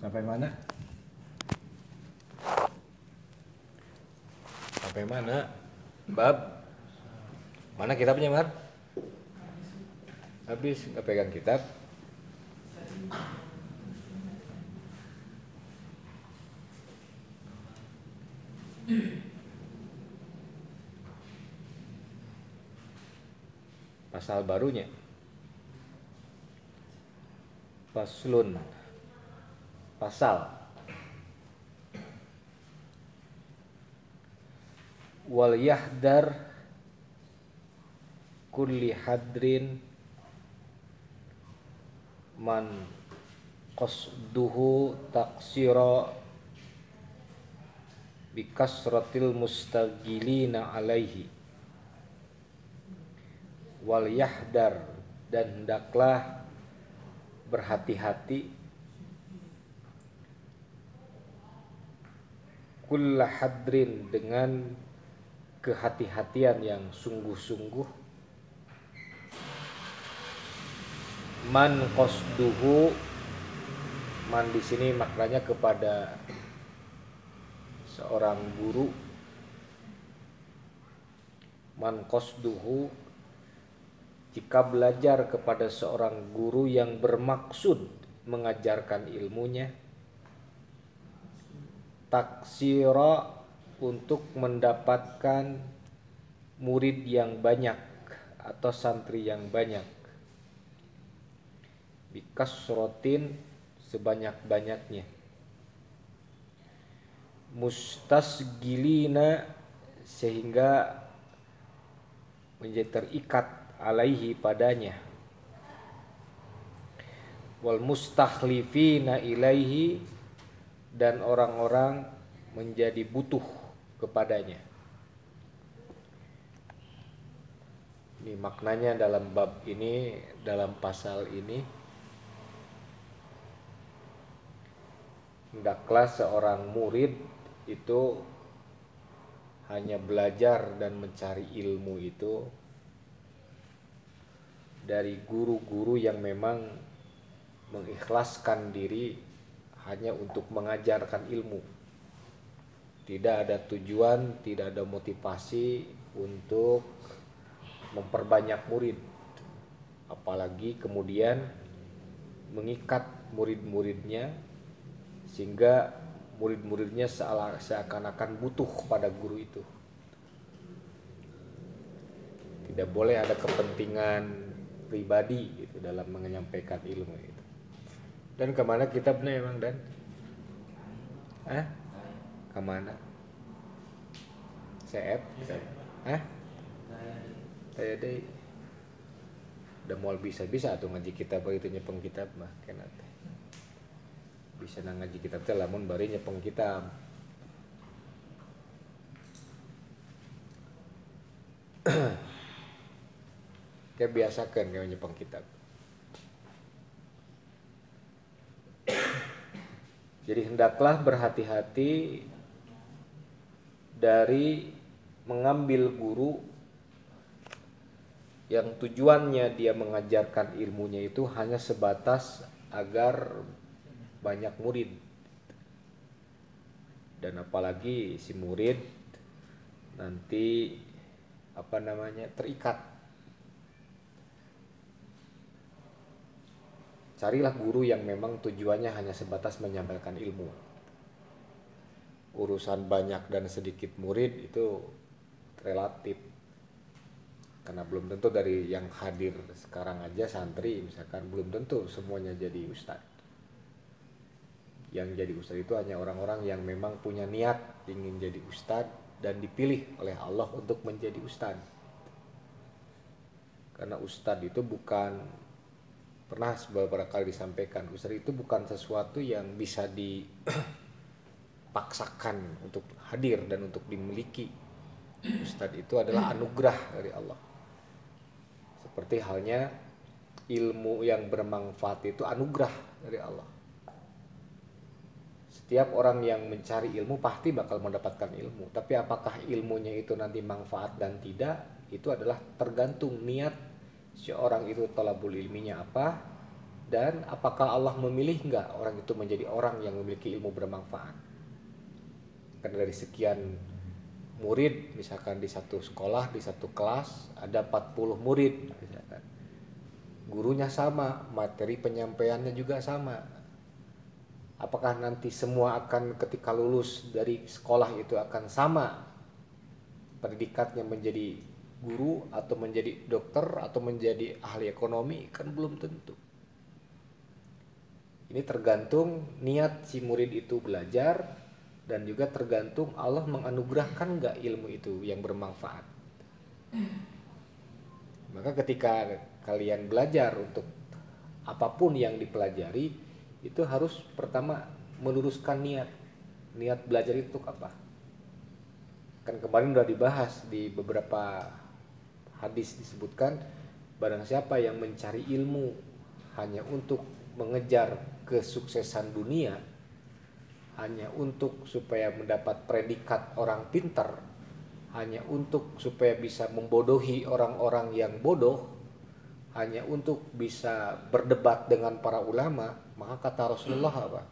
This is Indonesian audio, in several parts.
Sampai mana? Sampai mana? Bab? Mana kitabnya, Mar? Habis nggak pegang kitab? Pasal barunya. Paslun. Pasal. Wal yahdar kulli hadrin man qasduhu taqsira bikasratil mustagilina alaihi wal yahdar dan hendaklah berhati-hati kulla hadrin dengan kehati-hatian yang sungguh-sungguh. Man qasduhu man di sini maknanya kepada seorang guru. Man qasduhu jika belajar kepada seorang guru yang bermaksud mengajarkan ilmunya taksira untuk mendapatkan murid yang banyak atau santri yang banyak. Bikas rotin sebanyak-banyaknya. Mustasgilina sehingga menjadi terikat alaihi padanya. Wal mustakhlifina ilaihi dan orang-orang menjadi butuh kepadanya. Ini maknanya dalam bab ini, dalam pasal ini. Hendaklah seorang murid itu hanya belajar dan mencari ilmu itu dari guru-guru yang memang mengikhlaskan diri hanya untuk mengajarkan ilmu tidak ada tujuan, tidak ada motivasi untuk memperbanyak murid. Apalagi kemudian mengikat murid-muridnya sehingga murid-muridnya seakan-akan butuh pada guru itu. Tidak boleh ada kepentingan pribadi gitu dalam menyampaikan ilmu itu. Dan ke mana kitabnya emang dan? Eh? ke mana? CF eh saya deh. Udah mau bisa bisa tuh ngaji kitab begitu nyepeng kitab mah kena bisa nang ngaji kitab teh lamun bari nyepeng kitab. Kayak biasa kan kayak nyepeng kitab jadi hendaklah berhati-hati dari mengambil guru yang tujuannya dia mengajarkan ilmunya itu hanya sebatas agar banyak murid. Dan apalagi si murid nanti apa namanya terikat carilah guru yang memang tujuannya hanya sebatas menyampaikan ilmu. Urusan banyak dan sedikit murid itu relatif. Karena belum tentu dari yang hadir sekarang aja santri misalkan belum tentu semuanya jadi ustadz. Yang jadi ustadz itu hanya orang-orang yang memang punya niat ingin jadi ustadz dan dipilih oleh Allah untuk menjadi ustadz. Karena ustadz itu bukan pernah beberapa kali disampaikan ustadz itu bukan sesuatu yang bisa di paksakan untuk hadir dan untuk dimiliki. Ustadz itu adalah anugerah dari Allah. Seperti halnya ilmu yang bermanfaat itu anugerah dari Allah. Setiap orang yang mencari ilmu pasti bakal mendapatkan ilmu. Tapi apakah ilmunya itu nanti manfaat dan tidak, itu adalah tergantung niat seorang itu tolabul ilminya apa dan apakah Allah memilih nggak orang itu menjadi orang yang memiliki ilmu bermanfaat? Karena dari sekian murid misalkan di satu sekolah di satu kelas ada 40 murid. Misalkan. Gurunya sama materi penyampaiannya juga sama. Apakah nanti semua akan ketika lulus dari sekolah itu akan sama? Predikatnya menjadi guru atau menjadi dokter atau menjadi ahli ekonomi kan belum tentu ini tergantung niat si murid itu belajar dan juga tergantung Allah menganugerahkan nggak ilmu itu yang bermanfaat. Maka ketika kalian belajar untuk apa pun yang dipelajari itu harus pertama meluruskan niat. Niat belajar itu untuk apa? Kan kemarin sudah dibahas di beberapa hadis disebutkan barang siapa yang mencari ilmu hanya untuk mengejar kesuksesan dunia hanya untuk supaya mendapat predikat orang pintar hanya untuk supaya bisa membodohi orang-orang yang bodoh hanya untuk bisa berdebat dengan para ulama maka kata Rasulullah apa?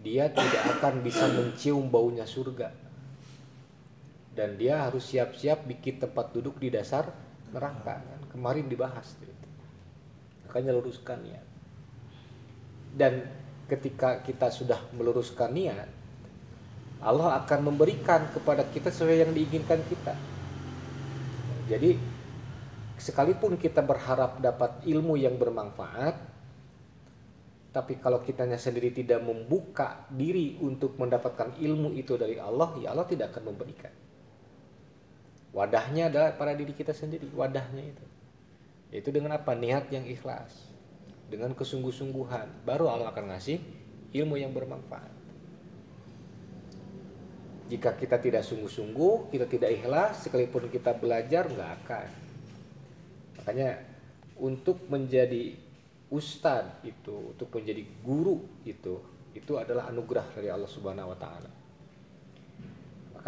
Dia tidak akan bisa mencium baunya surga dan dia harus siap-siap bikin tempat duduk di dasar neraka. Kemarin dibahas makanya luruskan ya dan ketika kita sudah meluruskan niat Allah akan memberikan kepada kita sesuai yang diinginkan kita. Jadi sekalipun kita berharap dapat ilmu yang bermanfaat tapi kalau kitanya sendiri tidak membuka diri untuk mendapatkan ilmu itu dari Allah ya Allah tidak akan memberikan wadahnya adalah pada diri kita sendiri wadahnya itu. Itu dengan apa? Niat yang ikhlas. Dengan kesungguh-sungguhan. Baru Allah akan ngasih ilmu yang bermanfaat. Jika kita tidak sungguh-sungguh kita tidak ikhlas sekalipun kita belajar nggak akan. Makanya untuk menjadi ustadz itu untuk menjadi guru itu itu adalah anugerah dari Allah Subhanahu wa taala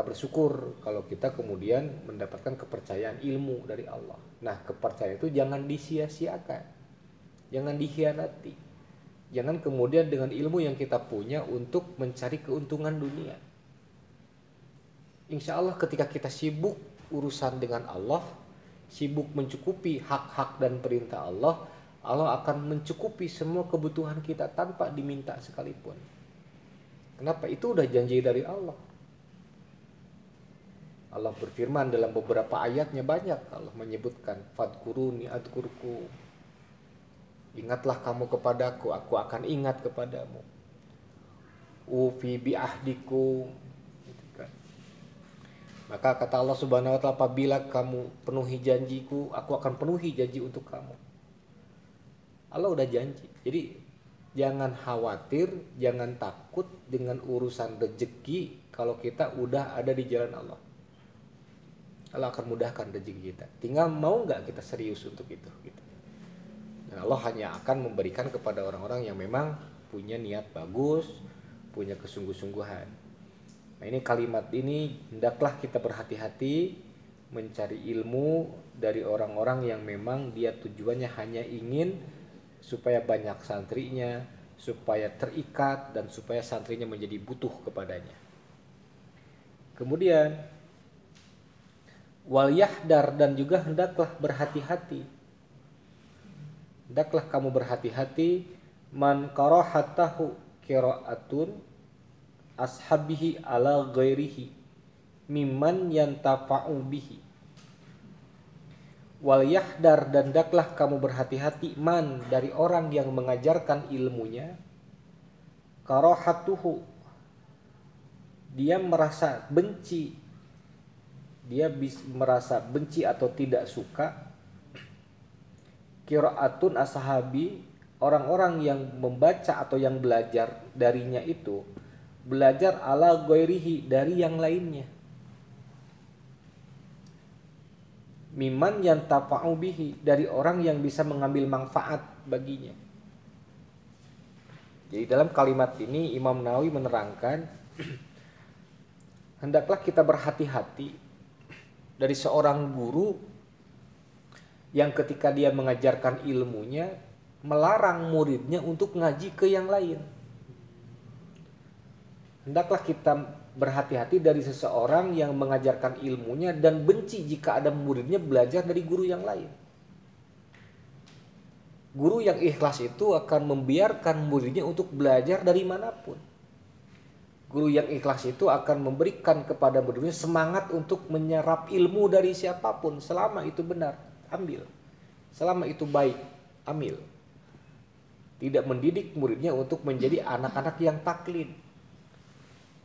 maka bersyukur kalau kita kemudian mendapatkan kepercayaan ilmu dari Allah nah kepercayaan itu jangan disia-siakan jangan dikhianati. Jangan kemudian dengan ilmu yang kita punya untuk mencari keuntungan dunia. Insya Allah ketika kita sibuk urusan dengan Allah, sibuk mencukupi hak-hak dan perintah Allah, Allah akan mencukupi semua kebutuhan kita tanpa diminta sekalipun. Kenapa? Itu udah janji dari Allah. Allah berfirman dalam beberapa ayatnya banyak Allah menyebutkan fadkuruni adkurku Ingatlah kamu kepadaku, aku akan ingat kepadamu. Ufi bi ahdiku. Gitu kan. Maka kata Allah Subhanahu wa taala apabila kamu penuhi janjiku, aku akan penuhi janji untuk kamu. Allah udah janji. Jadi jangan khawatir, jangan takut dengan urusan rezeki kalau kita udah ada di jalan Allah. Allah akan mudahkan rezeki kita. Tinggal mau nggak kita serius untuk itu. Gitu. Dan Allah hanya akan memberikan kepada orang-orang yang memang punya niat bagus, punya kesungguh-sungguhan. Nah ini kalimat ini hendaklah kita berhati-hati mencari ilmu dari orang-orang yang memang dia tujuannya hanya ingin supaya banyak santrinya, supaya terikat dan supaya santrinya menjadi butuh kepadanya. Kemudian wal yahdar dan juga hendaklah berhati-hati. Hendaklah kamu berhati-hati. Man karahatahu qiraatun ashabihi ala ghairihi mimman yantafa'u bihi. Wal yahdar dan daklah kamu berhati-hati man dari orang yang mengajarkan ilmunya. Karahatuhu dia merasa benci dia merasa benci atau tidak suka kiraatun ashabi orang-orang yang membaca atau yang belajar darinya itu belajar ala goirihi dari yang lainnya. Miman yang tafa'u bihi dari orang yang bisa mengambil manfaat baginya. Jadi dalam kalimat ini Imam Nawawi menerangkan hendaklah kita berhati-hati dari seorang guru yang ketika dia mengajarkan ilmunya melarang muridnya untuk ngaji ke yang lain. Hendaklah kita berhati-hati dari seseorang yang mengajarkan ilmunya dan benci jika ada muridnya belajar dari guru yang lain. Guru yang ikhlas itu akan membiarkan muridnya untuk belajar dari mana pun. Guru yang ikhlas itu akan memberikan kepada muridnya semangat untuk menyerap ilmu dari siapa pun. Selama itu benar, ambil. Selama itu baik, ambil. Tidak mendidik muridnya untuk menjadi anak-anak yang taklid.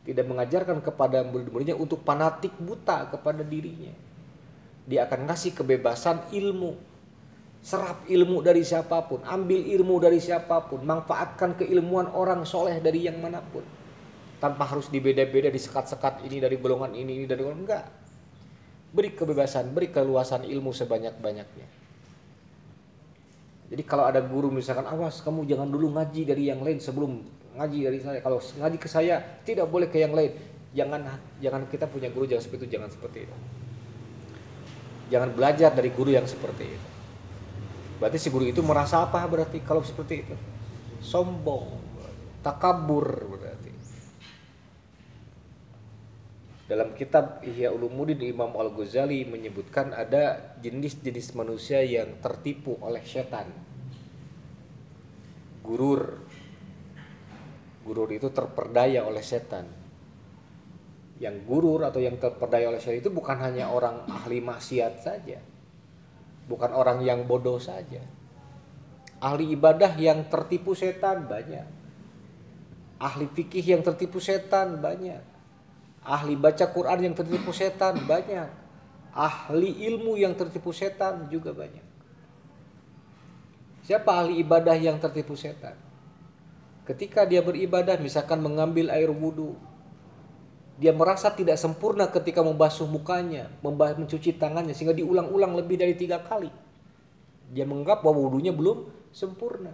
Tidak mengajarkan kepada murid-muridnya untuk fanatik buta kepada dirinya. Dia akan ngasih kebebasan ilmu. Serap ilmu dari siapa pun ambil ilmu dari siapa pun manfaatkan keilmuan orang soleh dari yang mana pun tanpa harus dibeda-beda disekat-sekat ini dari golongan ini ini dari golongan enggak beri kebebasan beri keluasan ilmu sebanyak-banyaknya jadi kalau ada guru misalkan awas kamu jangan dulu ngaji dari yang lain sebelum ngaji dari saya. Kalau ngaji ke saya tidak boleh ke yang lain. Jangan jangan kita punya guru jangan seperti itu, jangan seperti itu. Jangan belajar dari guru yang seperti itu. Berarti si guru itu merasa apa berarti kalau seperti itu? Sombong, takabur berarti. Dalam kitab Ihya Ulumuddin Imam Al-Ghazali menyebutkan ada jenis-jenis manusia yang tertipu oleh setan. Gurur. Gurur itu terperdaya oleh setan. Yang gurur atau yang terperdaya oleh setan itu bukan hanya orang ahli maksiat saja. Bukan orang yang bodoh saja. Ahli ibadah yang tertipu setan banyak. Ahli fikih yang tertipu setan banyak ahli baca Quran yang tertipu setan banyak. Ahli ilmu yang tertipu setan juga banyak. Siapa ahli ibadah yang tertipu setan? Ketika dia beribadah misalkan mengambil air wudhu dia merasa tidak sempurna ketika membasuh mukanya mencuci tangannya sehingga diulang-ulang lebih dari tiga kali. Dia menganggap bahwa wudhunya belum sempurna.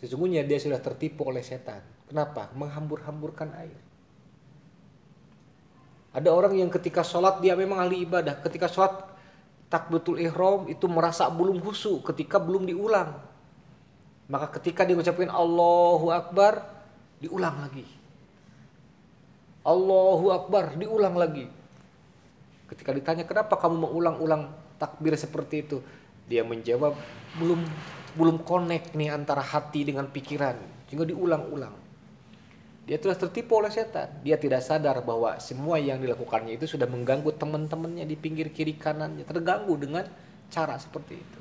Sesungguhnya dia sudah tertipu oleh setan. Kenapa? Menghambur-hamburkan air ada orang yang ketika sholat dia memang ahli ibadah. Ketika sholat takbiratul ihram itu merasa belum husu ketika belum diulang. Maka ketika dia mengucapkan Allahu Akbar diulang lagi. Allahu Akbar diulang lagi. Ketika ditanya kenapa kamu mengulang-ulang takbir seperti itu, dia menjawab belum belum connect nih antara hati dengan pikiran, sehingga diulang-ulang. Dia telah tertipu oleh setan. Dia tidak sadar bahwa semua yang dilakukannya itu sudah mengganggu teman-temannya di pinggir kiri kanannya. Terganggu dengan cara seperti itu.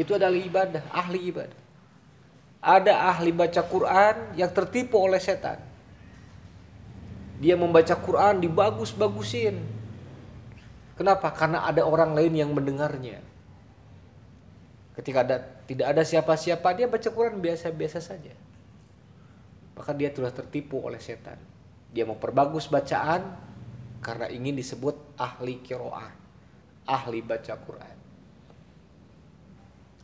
Itu adalah ibadah, ahli ibadah. Ada ahli baca Quran yang tertipu oleh setan. Dia membaca Quran dibagus-bagusin. Kenapa? Karena ada orang lain yang mendengarnya. Ketika ada tidak ada siapa-siapa dia baca Quran biasa-biasa saja maka dia telah tertipu oleh setan. Dia memperbagus bacaan karena ingin disebut ahli kiroah, ahli baca Quran.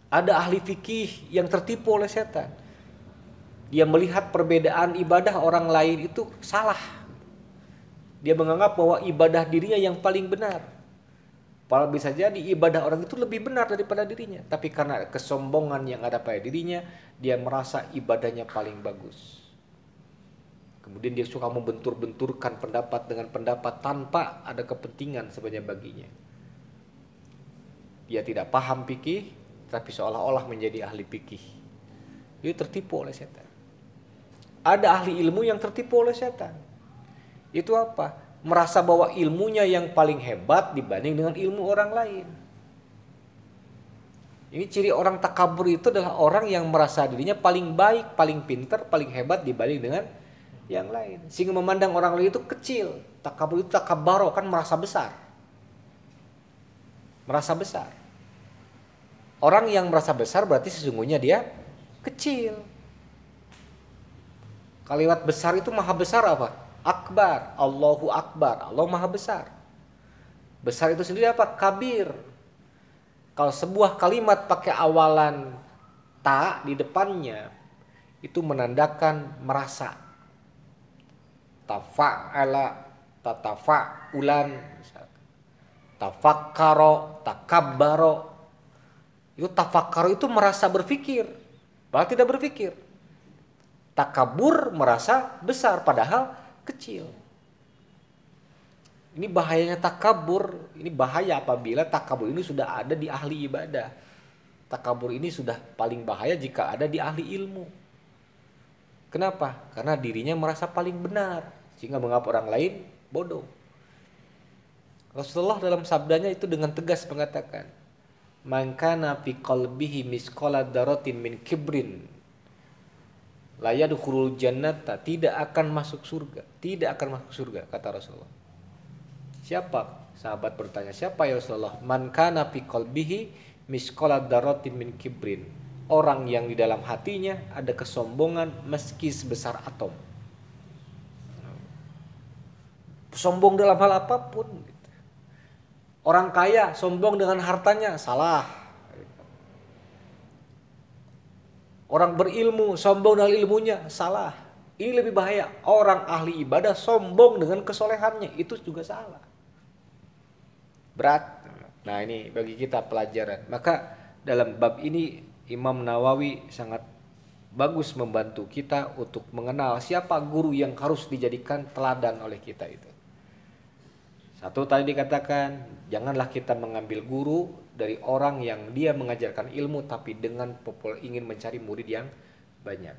Ada ahli fikih yang tertipu oleh setan. Dia melihat perbedaan ibadah orang lain itu salah. Dia menganggap bahwa ibadah dirinya yang paling benar. Padahal bisa jadi ibadah orang itu lebih benar daripada dirinya. Tapi karena kesombongan yang ada pada dirinya, dia merasa ibadahnya paling bagus. Kemudian dia suka membentur-benturkan pendapat dengan pendapat tanpa ada kepentingan sebenarnya baginya. Dia tidak paham pikih, tapi seolah-olah menjadi ahli pikih. Dia tertipu oleh setan. Ada ahli ilmu yang tertipu oleh setan. Itu apa? Merasa bahwa ilmunya yang paling hebat dibanding dengan ilmu orang lain. Ini ciri orang takabur itu adalah orang yang merasa dirinya paling baik, paling pintar, paling hebat dibanding dengan yang lain. Sehingga memandang orang lain itu kecil. Takabur itu takabaro kan merasa besar. Merasa besar. Orang yang merasa besar berarti sesungguhnya dia kecil. Kalimat besar itu maha besar apa? Akbar. Allahu akbar. Allah maha besar. Besar itu sendiri apa? Kabir. Kalau sebuah kalimat pakai awalan ta di depannya itu menandakan merasa tafa'ala tatafa'ulan tafakkaro takabbaro Itu tafakar itu merasa berpikir, padahal tidak berpikir. Takabur merasa besar padahal kecil. Ini bahayanya takabur. Ini bahaya apabila takabur ini sudah ada di ahli ibadah. Takabur ini sudah paling bahaya jika ada di ahli ilmu. Kenapa? Karena dirinya merasa paling benar. Sehingga mengapa orang lain bodoh. Rasulullah dalam sabdanya itu dengan tegas mengatakan, "Man fi qalbihi misqala daratin min kibrin la yadkhulul jannata," tidak akan masuk surga, tidak akan masuk surga kata Rasulullah. Siapa? Sahabat bertanya, "Siapa ya Rasulullah?" "Man kana fi qalbihi misqala daratin min kibrin." Orang yang di dalam hatinya ada kesombongan meski sebesar atom. Sombong dalam hal apa pun Orang kaya sombong dengan hartanya salah. Orang berilmu sombong dengan ilmunya salah. Ini lebih bahaya. Orang ahli ibadah sombong dengan kesolehannya itu juga salah. Berat. Nah ini bagi kita pelajaran. Maka dalam bab ini Imam Nawawi sangat bagus membantu kita untuk mengenal siapa guru yang harus dijadikan teladan oleh kita itu. Satu tadi dikatakan, janganlah kita mengambil guru dari orang yang dia mengajarkan ilmu tapi dengan popul ingin mencari murid yang banyak.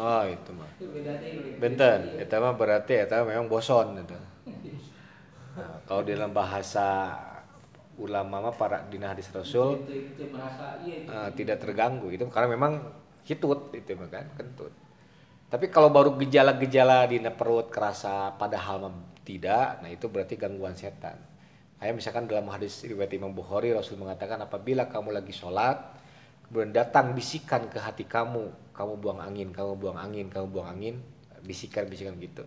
Oh itu mah. Benten, itu mah berarti itu memang boson itu. Nah, kalau dalam bahasa ulama mah para dina hadis rasul uh, tidak terganggu. Itu karena memang hitut itu kan kentut. Tapi kalau baru gejala-gejala di perut kerasa padahal tidak nah itu berarti gangguan setan. Kayak misalkan dalam hadis riwayat Imam Bukhari Rasul mengatakan apabila kamu lagi sholat kemudian datang bisikan ke hati kamu kamu buang angin kamu buang angin kamu buang angin bisikan-bisikan gitu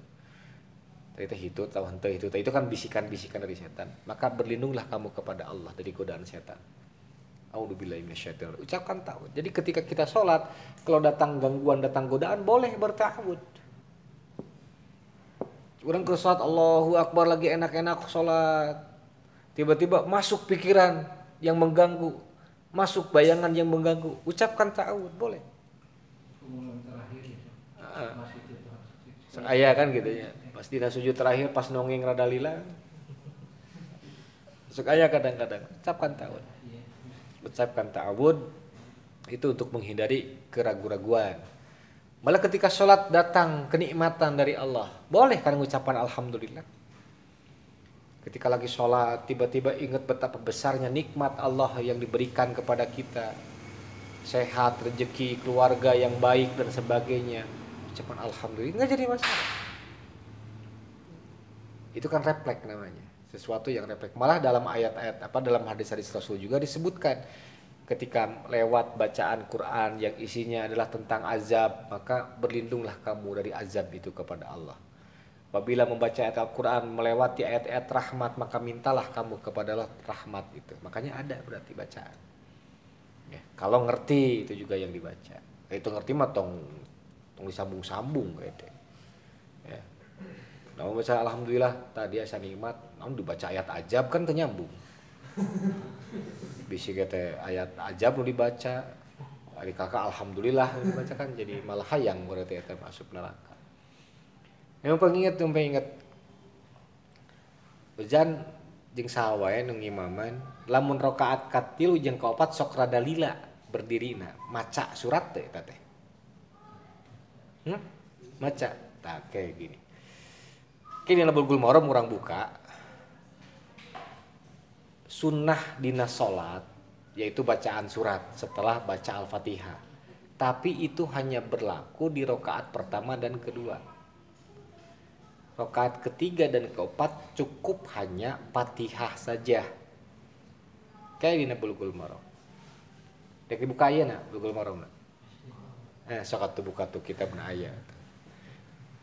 itu itu tahu hente itu itu kan bisikan-bisikan dari setan. Maka berlindunglah kamu kepada Allah dari godaan setan. Ucapkan tahu jadi ketika kita sholat kalau datang gangguan datang godaan boleh bertawud orang ke sholat Allahu Akbar lagi enak-enak sholat. Tiba-tiba masuk pikiran yang mengganggu. Masuk bayangan yang mengganggu. Ucapkan ta'awud boleh. Ayah kan gitu ya pas dina sujud terakhir pas nongeng rada lila. Suka ayah kadang-kadang. Ucapkan ta'awud. Ucapkan ta'awud itu untuk menghindari keraguan-raguan. Malah ketika sholat datang kenikmatan dari Allah. Boleh kan ucapan Alhamdulillah? Ketika lagi sholat tiba-tiba ingat betapa besarnya nikmat Allah yang diberikan kepada kita. Sehat, rezeki, keluarga yang baik dan sebagainya. Ucapan Alhamdulillah. Nggak jadi masalah itu kan refleks namanya. Sesuatu yang refleks. Malah dalam ayat-ayat apa dalam hadis-hadis Rasul juga disebutkan ketika lewat bacaan Quran yang isinya adalah tentang azab maka berlindunglah kamu dari azab itu kepada Allah. Apabila membaca ayat Al-Quran melewati ayat-ayat rahmat maka mintalah kamu kepada Allah rahmat itu. Makanya ada berarti bacaan. Ya, kalau ngerti itu juga yang dibaca. Itu ngerti mah tong tong disambung-sambung kayak namun baca alhamdulillah tadi asa nikmat. Namun dibaca ayat ajab kan ternyambung. Bisi kata ayat ajab lu dibaca. Hari kakak alhamdulillah dibaca kan jadi malah hayang berarti itu masuk neraka. Yang pengingat yang pengingat Ujan jeng sawai nung imaman lamun rokaat katilu jeng kaopat sok rada lila berdiri na maca surat teh teh. Hmm? maca. Tak kayak gini kini bulgul morom orang buka. Sunnah dina solat yaitu bacaan surat setelah baca al-fatihah. Tapi itu hanya berlaku di rokaat pertama dan kedua. Rokaat ketiga dan keempat cukup hanya fatihah saja. Kayak dina bulgul morom dek dibuka aja nak bulgul morom eh sokat tuh buka tuh kita benar ayat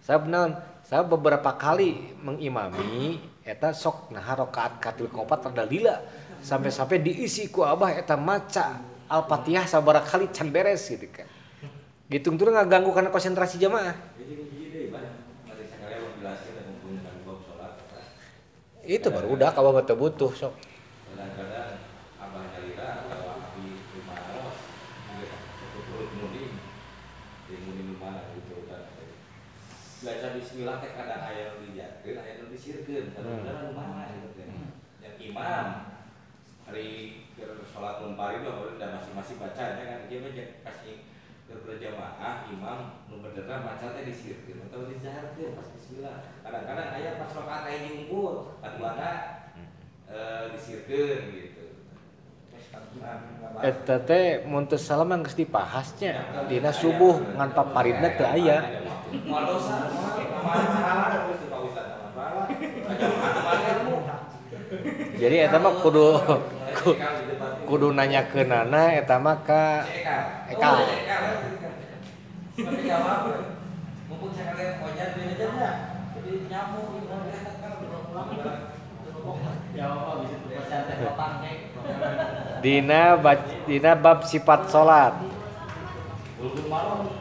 saya benar saya beberapa kali mengimami eta sok nah rokaat katil kopat rada lila sampai-sampai diisi ku abah eta maca al-fatihah sabara kali can beres gitu kan Gitung tuh nggak ganggu karena konsentrasi jamaah. Itu baru udah kalau betul butuh sok. Kadang-kadang abah nyalira kalau di rumah aros, turut mudi, di mudi rumah gitu kan. Baca Bismillah teh kadang ayat nu dijatkeun, ayat nu disirkeun, kadang-kadang rumah gitu teh. Yang imam hari sholat mun pari mah udah masing-masing baca ya kan dia mah kasih berjamaah imam nu beneran maca teh disirkeun atau dizaharkeun pas bismillah. Kadang-kadang aya pas rakaat aya unggul, kaduana eh disirkeun gitu. Eta teh mun teu salam geus dipahasnya dina subuh ngan paparidna teu aya. Dosa, terus Pak Ustaz. Aja. Jadi eta mah kudu ku- kudu nanyakeunana eta mah ka Eka. Mumpung Jadi nyamuk dina dina bab sifat salat. Malam.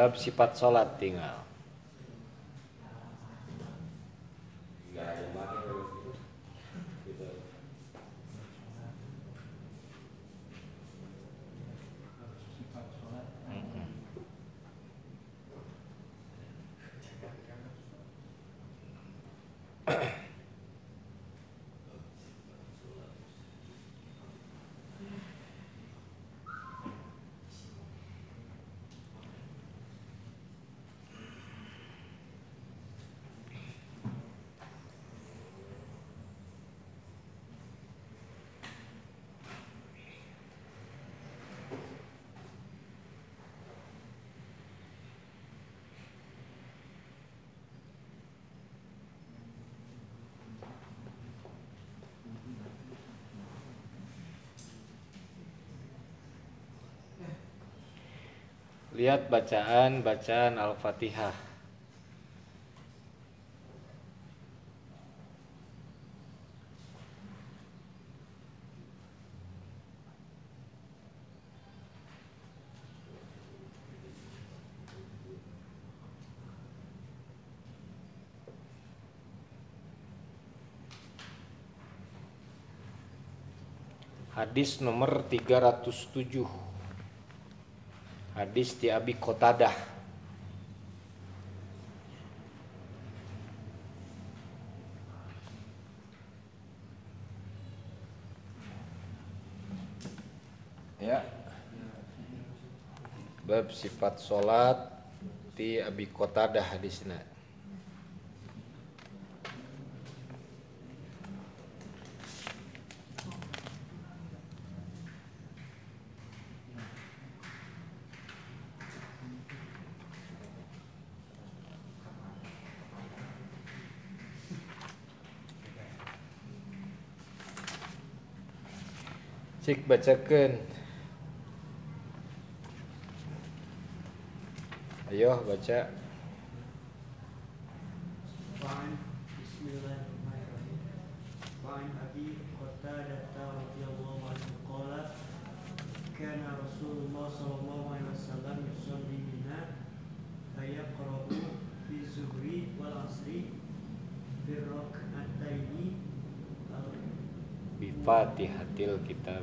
Bab sifat salat tinggal. Enggak ada yang pakai terus gitu. Gitu. Lihat bacaan bacaan Al-Fatihah. Hadis nomor 307. Hadis di Abi Qatadah. Ya. Bab sifat salat di Abi Qatadah hadisna. Cik bacakan Ayo baca.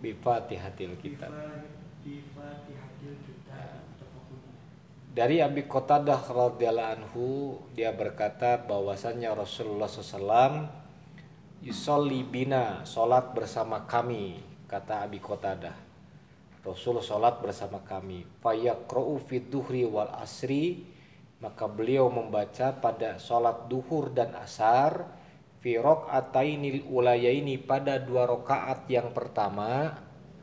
Bifatihatil kitab. Bifatihatil. Dari Abi Qatadah radhiyallahu anhu dia berkata bahwasannya Rasulullah SAW yusolli bina salat bersama kami kata Abi Qatadah Rasul salat bersama kami fayaqra'u fi duhri wal asri maka beliau membaca pada salat duhur dan asar fi raq'atainil ulayaini pada dua rakaat yang pertama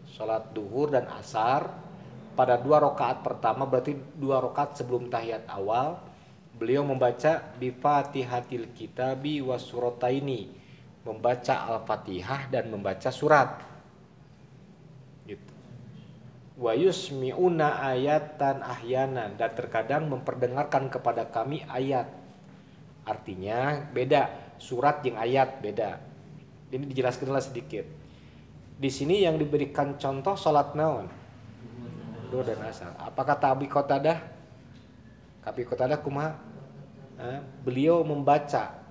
solat duhur dan asar. Pada dua rakaat pertama berarti dua rakaat sebelum tahiyat awal beliau membaca bi Fatihatil Kitabi wa surataini. Membaca Al-Fatihah dan membaca surat. Gitu. Wa yusmi'una ayatan ahyanan dan terkadang memperdengarkan kepada kami ayat. Artinya beda surat yang ayat beda ini dijelaskanlah sedikit di sini yang diberikan contoh salat naon Duhur dan asar. Apa kata Abi Qatadah? Abi Qatadah kumaha? Eh, beliau membaca.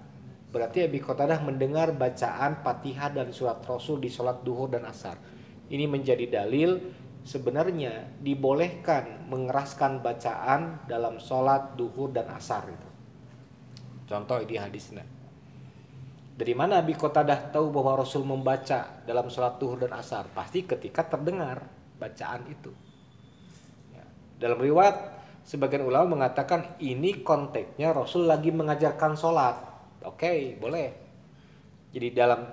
Berarti Abi Qatadah mendengar bacaan Fatihah dan surat Rasul di sholat duhur dan asar. Ini menjadi dalil sebenarnya dibolehkan mengeraskan bacaan dalam sholat duhur dan asar itu. Contoh di hadisnya. Dari mana Abi Qatadah tahu bahwa Rasul membaca dalam sholat duhur dan asar? Pasti ketika terdengar bacaan itu. Dalam riwayat sebagian ulama mengatakan ini konteksnya Rasul lagi mengajarkan sholat. Oke, boleh. Jadi dalam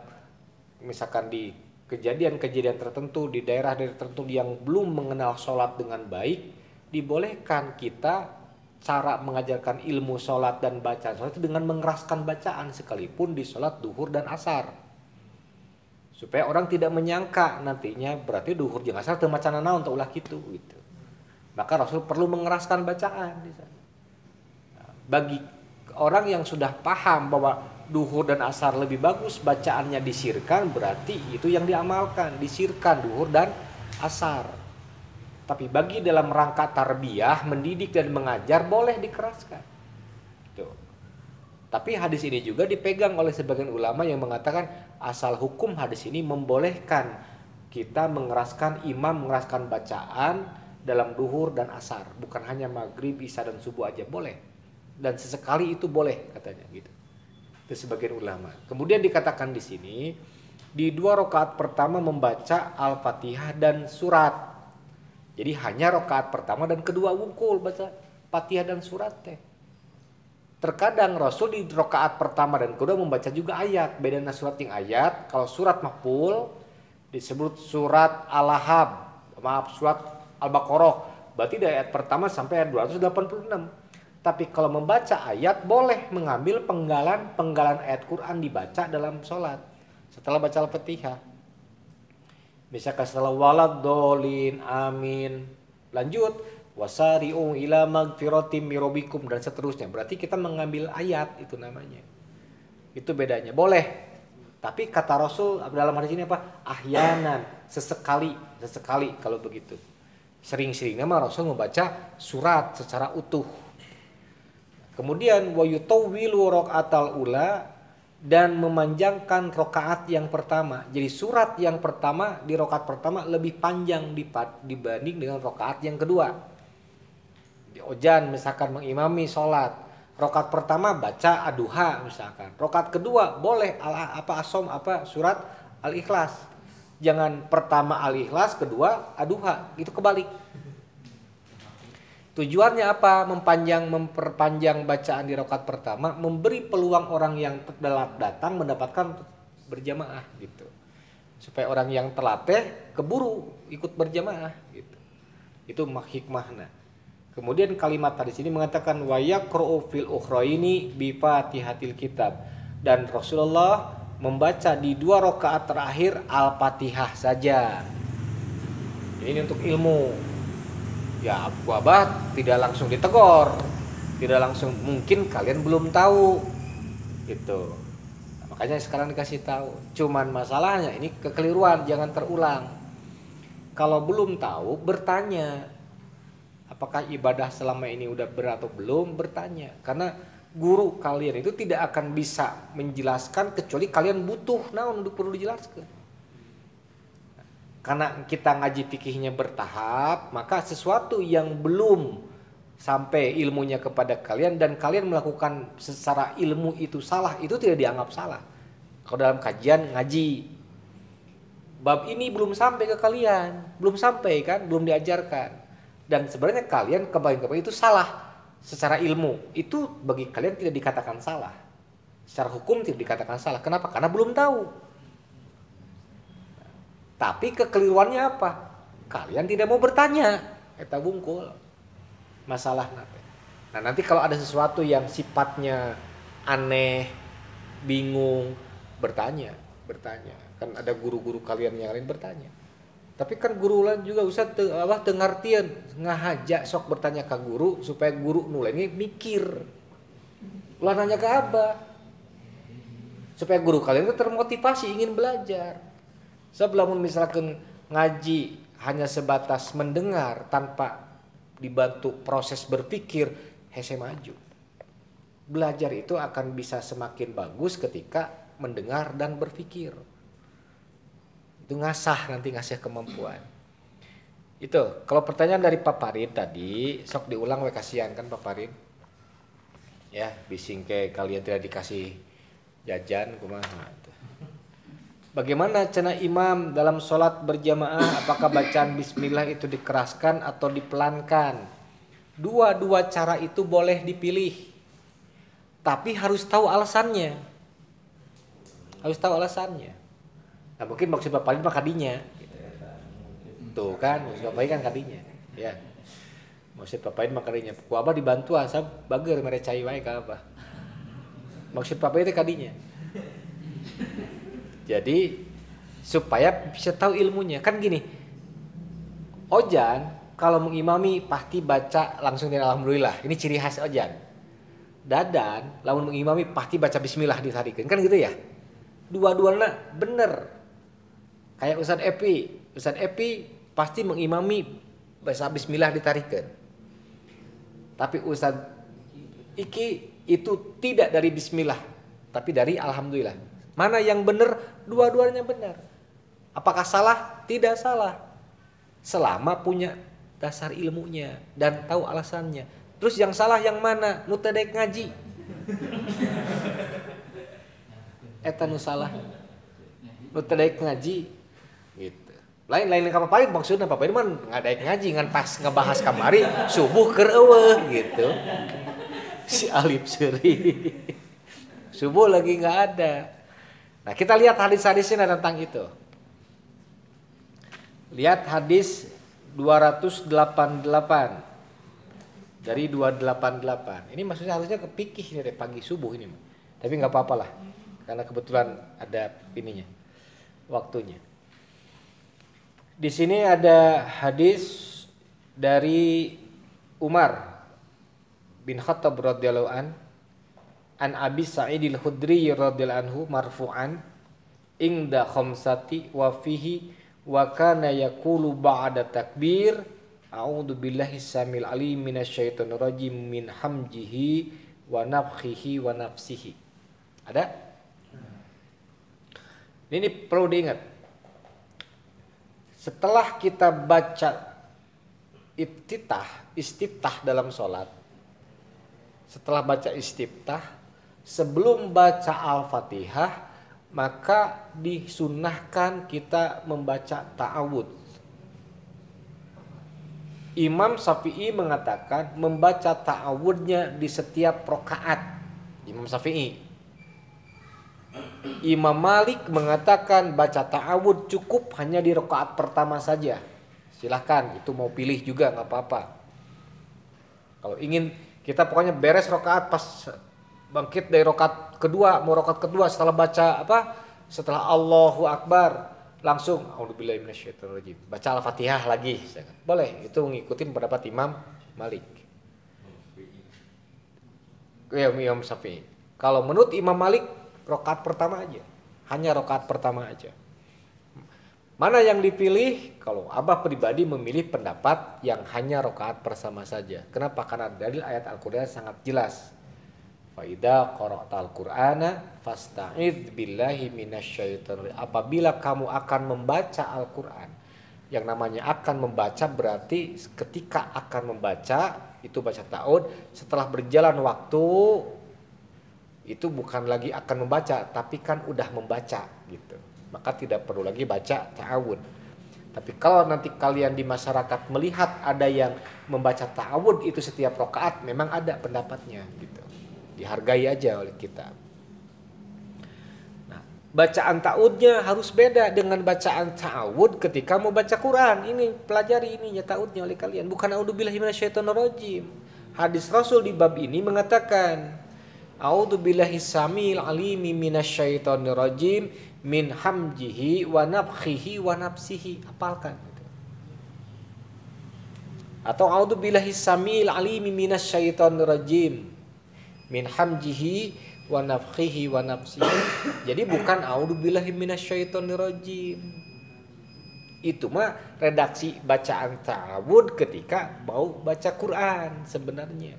misalkan di kejadian-kejadian tertentu di daerah-daerah tertentu yang belum mengenal sholat dengan baik, dibolehkan kita cara mengajarkan ilmu sholat dan bacaan. Sholat itu dengan mengeraskan bacaan sekalipun di sholat duhur dan asar. Supaya orang tidak menyangka nantinya berarti duhur jeung asar teu macana naon untuk ulah kitu gitu. Maka Rasul perlu mengeraskan bacaan bagi orang yang sudah paham bahwa duhur dan asar lebih bagus bacaannya disirkan berarti itu yang diamalkan disirkan duhur dan asar. Tapi bagi dalam rangka tarbiyah, mendidik dan mengajar boleh dikeraskan. Tuh. Tapi hadis ini juga dipegang oleh sebagian ulama yang mengatakan asal hukum hadis ini membolehkan kita mengeraskan imam mengeraskan bacaan dalam duhur dan asar. Bukan hanya maghrib isya dan subuh aja boleh. Dan sesekali itu boleh katanya gitu. Itu sebagian ulama. Kemudian dikatakan di sini di dua rakaat pertama membaca al-fatihah dan surat jadi hanya rakaat pertama dan kedua wungkul baca fatihah dan surat teh terkadang Rasul di rakaat pertama dan kedua membaca juga ayat beda surat yang ayat kalau surat maful disebut surat al-ahab maaf surat Al-Baqarah. Berarti dari ayat pertama sampai ayat 286. Tapi kalau membaca ayat boleh mengambil penggalan-penggalan ayat Quran dibaca dalam sholat. Setelah baca Al-Fatihah. Misalkan setelah walad dolin amin. Lanjut wasari'u ila magfiratim mirobikum dan seterusnya. Berarti kita mengambil ayat itu namanya. Itu bedanya. Boleh. Tapi kata Rasul dalam hadis ini apa? Ahyanan, sesekali, sesekali kalau begitu sering-seringnya mah Rasul membaca surat secara utuh. Kemudian wa yutawwilu raqatal ula dan memanjangkan rokaat yang pertama. Jadi surat yang pertama di rokaat pertama lebih panjang dibanding dengan rokaat yang kedua. Di ojan misalkan mengimami sholat. Rokaat pertama baca aduha misalkan. Rokaat kedua boleh apa asom apa surat al-ikhlas jangan pertama al-ikhlas, kedua aduha, itu kebalik. Tujuannya apa? Mempanjang, memperpanjang bacaan di rakaat pertama, memberi peluang orang yang telat datang mendapatkan berjamaah gitu. Supaya orang yang terlatih keburu ikut berjamaah gitu. Itu hikmahnya. Kemudian kalimat tadi sini mengatakan wa yaqra'u fil ukhraini bi fatihatil kitab dan Rasulullah membaca di dua rakaat terakhir Al-Fatihah saja. Ini untuk ilmu. Ya, Abu Abah tidak langsung ditegor. Tidak langsung mungkin kalian belum tahu. Gitu. Nah, makanya sekarang dikasih tahu. Cuman masalahnya ini kekeliruan, jangan terulang. Kalau belum tahu, bertanya. Apakah ibadah selama ini udah berat atau belum? Bertanya. Karena guru kalian itu tidak akan bisa menjelaskan kecuali kalian butuh nah untuk perlu dijelaskan karena kita ngaji fikihnya bertahap maka sesuatu yang belum sampai ilmunya kepada kalian dan kalian melakukan secara ilmu itu salah, itu tidak dianggap salah. Kalau dalam kajian ngaji bab ini belum sampai ke kalian, belum sampai kan, belum diajarkan. Dan sebenarnya kalian kembali-kembali itu salah secara ilmu. Itu bagi kalian tidak dikatakan salah. Secara hukum tidak dikatakan salah. Kenapa? Karena belum tahu. Tapi kekeliruannya apa? Kalian tidak mau bertanya. Eta bungkul. Masalah nanti. Nah nanti kalau ada sesuatu yang sifatnya aneh, bingung, bertanya, bertanya kan ada guru-guru kalian yang lain bertanya tapi kan guru lain juga usah te, apa tengartian ngahaja sok bertanya ke guru supaya guru nulainya mikir ulah nanya ke abah supaya guru kalian itu termotivasi ingin belajar sebelum misalkan ngaji hanya sebatas mendengar tanpa dibantu proses berpikir hese maju. Belajar itu akan bisa semakin bagus ketika mendengar dan berpikir. Itu ngasah nanti ngasih kemampuan. Itu kalau pertanyaan dari Pak Parin tadi sok diulang we kasihan kan Pak Parin ya bising kayak kalian tidak dikasih jajan kumaha Bagaimana cina imam dalam sholat berjamaah apakah bacaan bismillah itu dikeraskan atau dipelankan dua-dua cara itu boleh dipilih tapi harus tahu alasannya harus tahu alasannya Nah, mungkin maksud Bapak ini kadinya. Tuh kan, maksud Bapak ini kan kadinya. Ya. Maksud Bapak ini kadinya. Ku dibantu asa bager merecai wae ka abah. Maksud Bapak itu kadinya. Jadi supaya bisa tahu ilmunya. Kan gini. Ojan kalau mengimami pasti baca langsung dari alhamdulillah. Ini ciri khas Ojan. Dadan lamun mengimami pasti baca bismillah ditarikan. Kan gitu ya? Dua-duanya bener kayak Ustaz Epi Ustaz Epi pasti mengimami bahasa bismillah ditarikan tapi Ustaz Iki itu tidak dari bismillah tapi dari alhamdulillah mana yang benar dua-duanya benar. Apakah salah? Tidak salah. Selama punya dasar ilmunya dan tahu alasannya. Terus yang salah yang mana? Nutedek ngaji. Eta nu salah. Nutedek ngaji. Gitu. Lain lain apa paling maksudnya apa ini mah ngadain ngaji ngan pas ngebahas kamari subuh ke gitu. Si Alif Seri subuh lagi nggak ada nah kita lihat hadis-hadisnya tentang itu. Lihat hadis 288 dari 288 ini maksudnya harusnya kepikih nih pagi subuh ini tapi nggak apa-apa lah karena kebetulan ada ininya waktunya. Di sini ada hadis dari Umar bin Khattab radhiyallahu an an Abi Sa'id al-Khudri radhiyallahu anhu marfu'an ingda khamsati wa fihi wa kana yaqulu ba'da takbir a'udzu billahi samil alim minasyaitonir rajim min hamjihi wa nafkhihi wa nafsihi. Ada? Ini perlu diingat. Setelah kita baca iftitah, istiftah dalam sholat, setelah baca istiftah, sebelum baca al-fatihah, maka disunahkan kita membaca ta'awud. Imam Syafi'i mengatakan membaca ta'awudnya di setiap rokaat. Imam Syafi'i Imam Malik mengatakan baca ta'awud cukup hanya di rakaat pertama saja. Silahkan, itu mau pilih juga nggak apa-apa. Kalau ingin kita pokoknya beres rakaat pas bangkit dari rakaat kedua, mau rakaat kedua setelah baca apa? Setelah Allahu Akbar langsung Baca Al-Fatihah lagi. Boleh, itu mengikuti pendapat Imam Malik. Ya, Imam Syafi'i. Kalau menurut Imam Malik rokat pertama aja hanya rokat pertama aja mana yang dipilih kalau abah pribadi memilih pendapat yang hanya rokaat pertama saja kenapa karena dalil ayat Al-Quran sangat jelas Faida al-Qur'ana fasta'id billahi Apabila kamu akan membaca Al-Qur'an, yang namanya akan membaca berarti ketika akan membaca itu baca ta'awud setelah berjalan waktu itu bukan lagi akan membaca tapi kan udah membaca gitu. Maka tidak perlu lagi baca ta'awud tapi kalau nanti kalian di masyarakat melihat ada yang membaca ta'awud itu setiap rokaat memang ada pendapatnya gitu dihargai aja oleh kita nah bacaan ta'awudnya harus beda dengan bacaan ta'awud ketika mau baca Quran ini pelajari ini ya ta'awudnya oleh kalian bukan a'udzubillahi minasyaitonirrajim hadis Rasul di bab ini mengatakan A'udzu billahi samil alimi minasyaitonir rajim min hamjihi wa nafkhihi wa nafsihi. Apalkan. Atau a'udzu billahi samil alimi minasyaitonir rajim min hamjihi wa nafkhihi wa nafsihi. Jadi bukan a'udzu billahi minasyaitonir rajim. Itu mah redaksi bacaan ta'awud ketika mau baca Quran sebenarnya.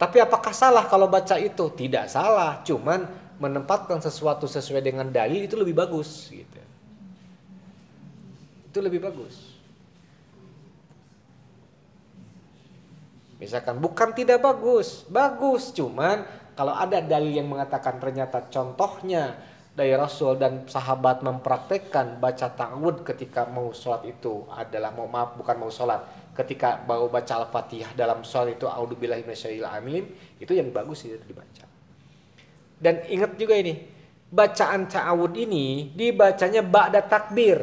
Tapi apakah salah kalau baca itu? Tidak salah, cuman menempatkan sesuatu sesuai dengan dalil itu lebih bagus gitu. Itu lebih bagus. Misalkan bukan tidak bagus, bagus, cuman kalau ada dalil yang mengatakan ternyata contohnya dari Rasul dan sahabat mempraktekkan baca ta'awud ketika mau sholat itu adalah mau maaf bukan mau sholat ketika mau baca Al-Fatihah dalam sholat itu minasyaitonir itu yang bagus itu dibaca. Dan ingat juga ini, bacaan ta'awud ini dibacanya ba'da takbir.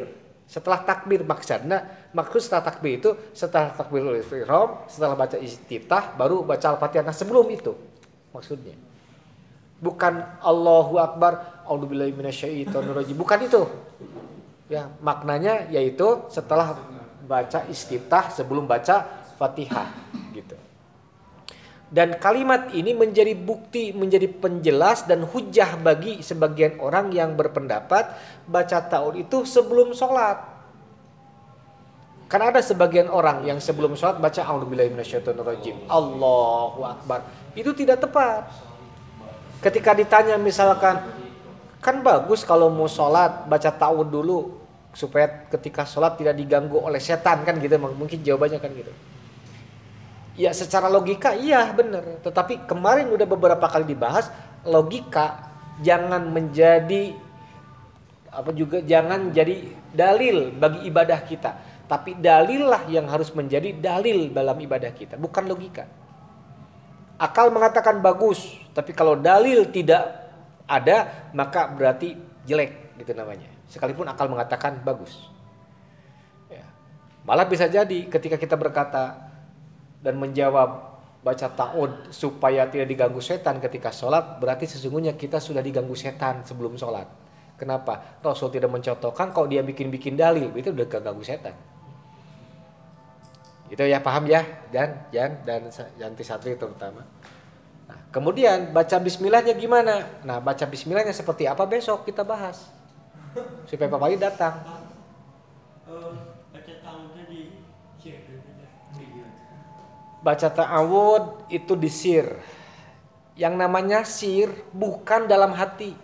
Setelah takbir maksudnya, maksud setelah takbir itu setelah takbir ihram, setelah baca istiftah baru baca Al-Fatihah. Nah, sebelum itu maksudnya. Bukan Allahu Akbar, auzubillahi minasyaitonir rajim. Bukan itu. Ya, maknanya yaitu setelah baca istiftah sebelum baca Fatihah gitu. Dan kalimat ini menjadi bukti, menjadi penjelas dan hujah bagi sebagian orang yang berpendapat baca taun itu sebelum sholat. Karena ada sebagian orang yang sebelum sholat baca A'udzubillahiminasyaitonirrajim. Allahu Akbar. Itu tidak tepat. Ketika ditanya misalkan, kan bagus kalau mau sholat baca ta'awud dulu supaya ketika sholat tidak diganggu oleh setan kan gitu mungkin jawabannya kan gitu ya secara logika iya bener tetapi kemarin udah beberapa kali dibahas logika jangan menjadi apa juga jangan jadi dalil bagi ibadah kita tapi dalil lah yang harus menjadi dalil dalam ibadah kita bukan logika akal mengatakan bagus tapi kalau dalil tidak ada maka berarti jelek gitu namanya sekalipun akal mengatakan bagus. Ya. Malah bisa jadi ketika kita berkata dan menjawab baca ta'ud supaya tidak diganggu setan ketika sholat berarti sesungguhnya kita sudah diganggu setan sebelum sholat. Kenapa? Rasul tidak mencontohkan kalau dia bikin-bikin dalil itu udah ganggu setan. Itu ya paham ya. Dan Jan dan Yanti Satri terutama. Nah, kemudian baca bismillahnya gimana? Nah, baca bismillahnya seperti apa besok kita bahas. Supaya papanya datang. Baca ta'awud itu disir yang namanya sir bukan dalam hati.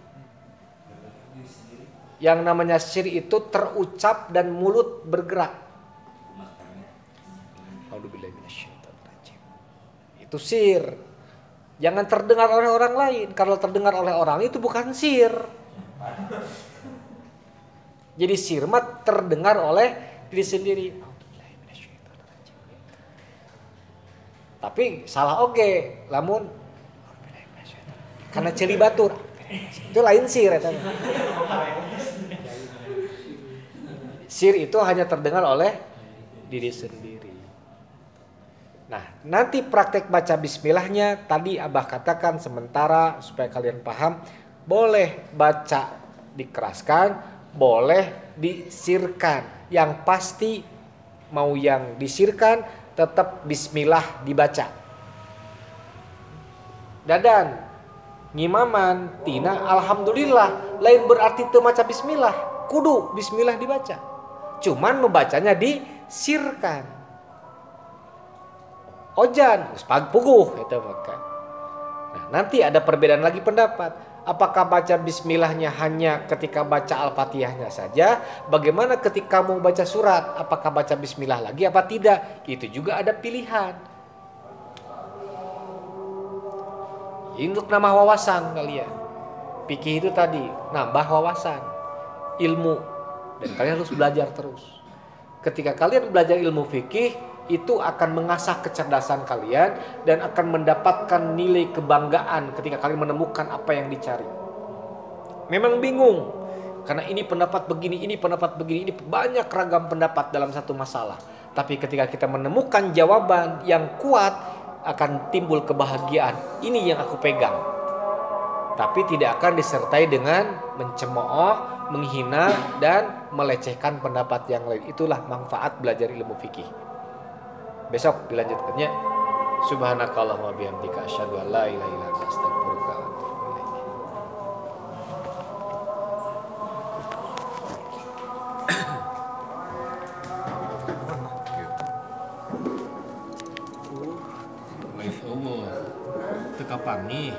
Yang namanya sir itu terucap dan mulut bergerak itu sir jangan terdengar oleh orang lain kalau terdengar oleh orang itu bukan sir jadi sirmat terdengar oleh diri sendiri. Tapi salah oke, okay. lamun karena celi batur. Itu lain sir ya, Sir itu hanya terdengar oleh diri sendiri. Nah, nanti praktek baca bismillahnya tadi Abah katakan sementara supaya kalian paham, boleh baca dikeraskan, boleh disirkan. Yang pasti mau yang disirkan tetap bismillah dibaca. Dadan, ngimaman, tina, alhamdulillah. Lain berarti itu maca bismillah. Kudu bismillah dibaca. Cuman membacanya disirkan. Ojan, puguh itu maka. Nah, nanti ada perbedaan lagi pendapat Apakah baca bismillahnya hanya ketika baca al-fatihahnya saja? Bagaimana ketika mau baca surat? Apakah baca bismillah lagi apa tidak? Itu juga ada pilihan. Ini untuk nambah wawasan kalian. Fikih itu tadi nambah wawasan, ilmu dan kalian harus belajar terus. Ketika kalian belajar ilmu fikih itu akan mengasah kecerdasan kalian dan akan mendapatkan nilai kebanggaan ketika kalian menemukan apa yang dicari. Memang bingung karena ini pendapat begini, ini pendapat begini, ini banyak ragam pendapat dalam satu masalah. Tapi ketika kita menemukan jawaban yang kuat akan timbul kebahagiaan. Ini yang aku pegang. Tapi tidak akan disertai dengan mencemooh, menghina dan melecehkan pendapat yang lain. Itulah manfaat belajar ilmu fikih. Besok dilanjutkannya. Subhanakallahumma bihamdika asyhadu an la ilaha illa anta astaghfiruka wa atubu kapan nih?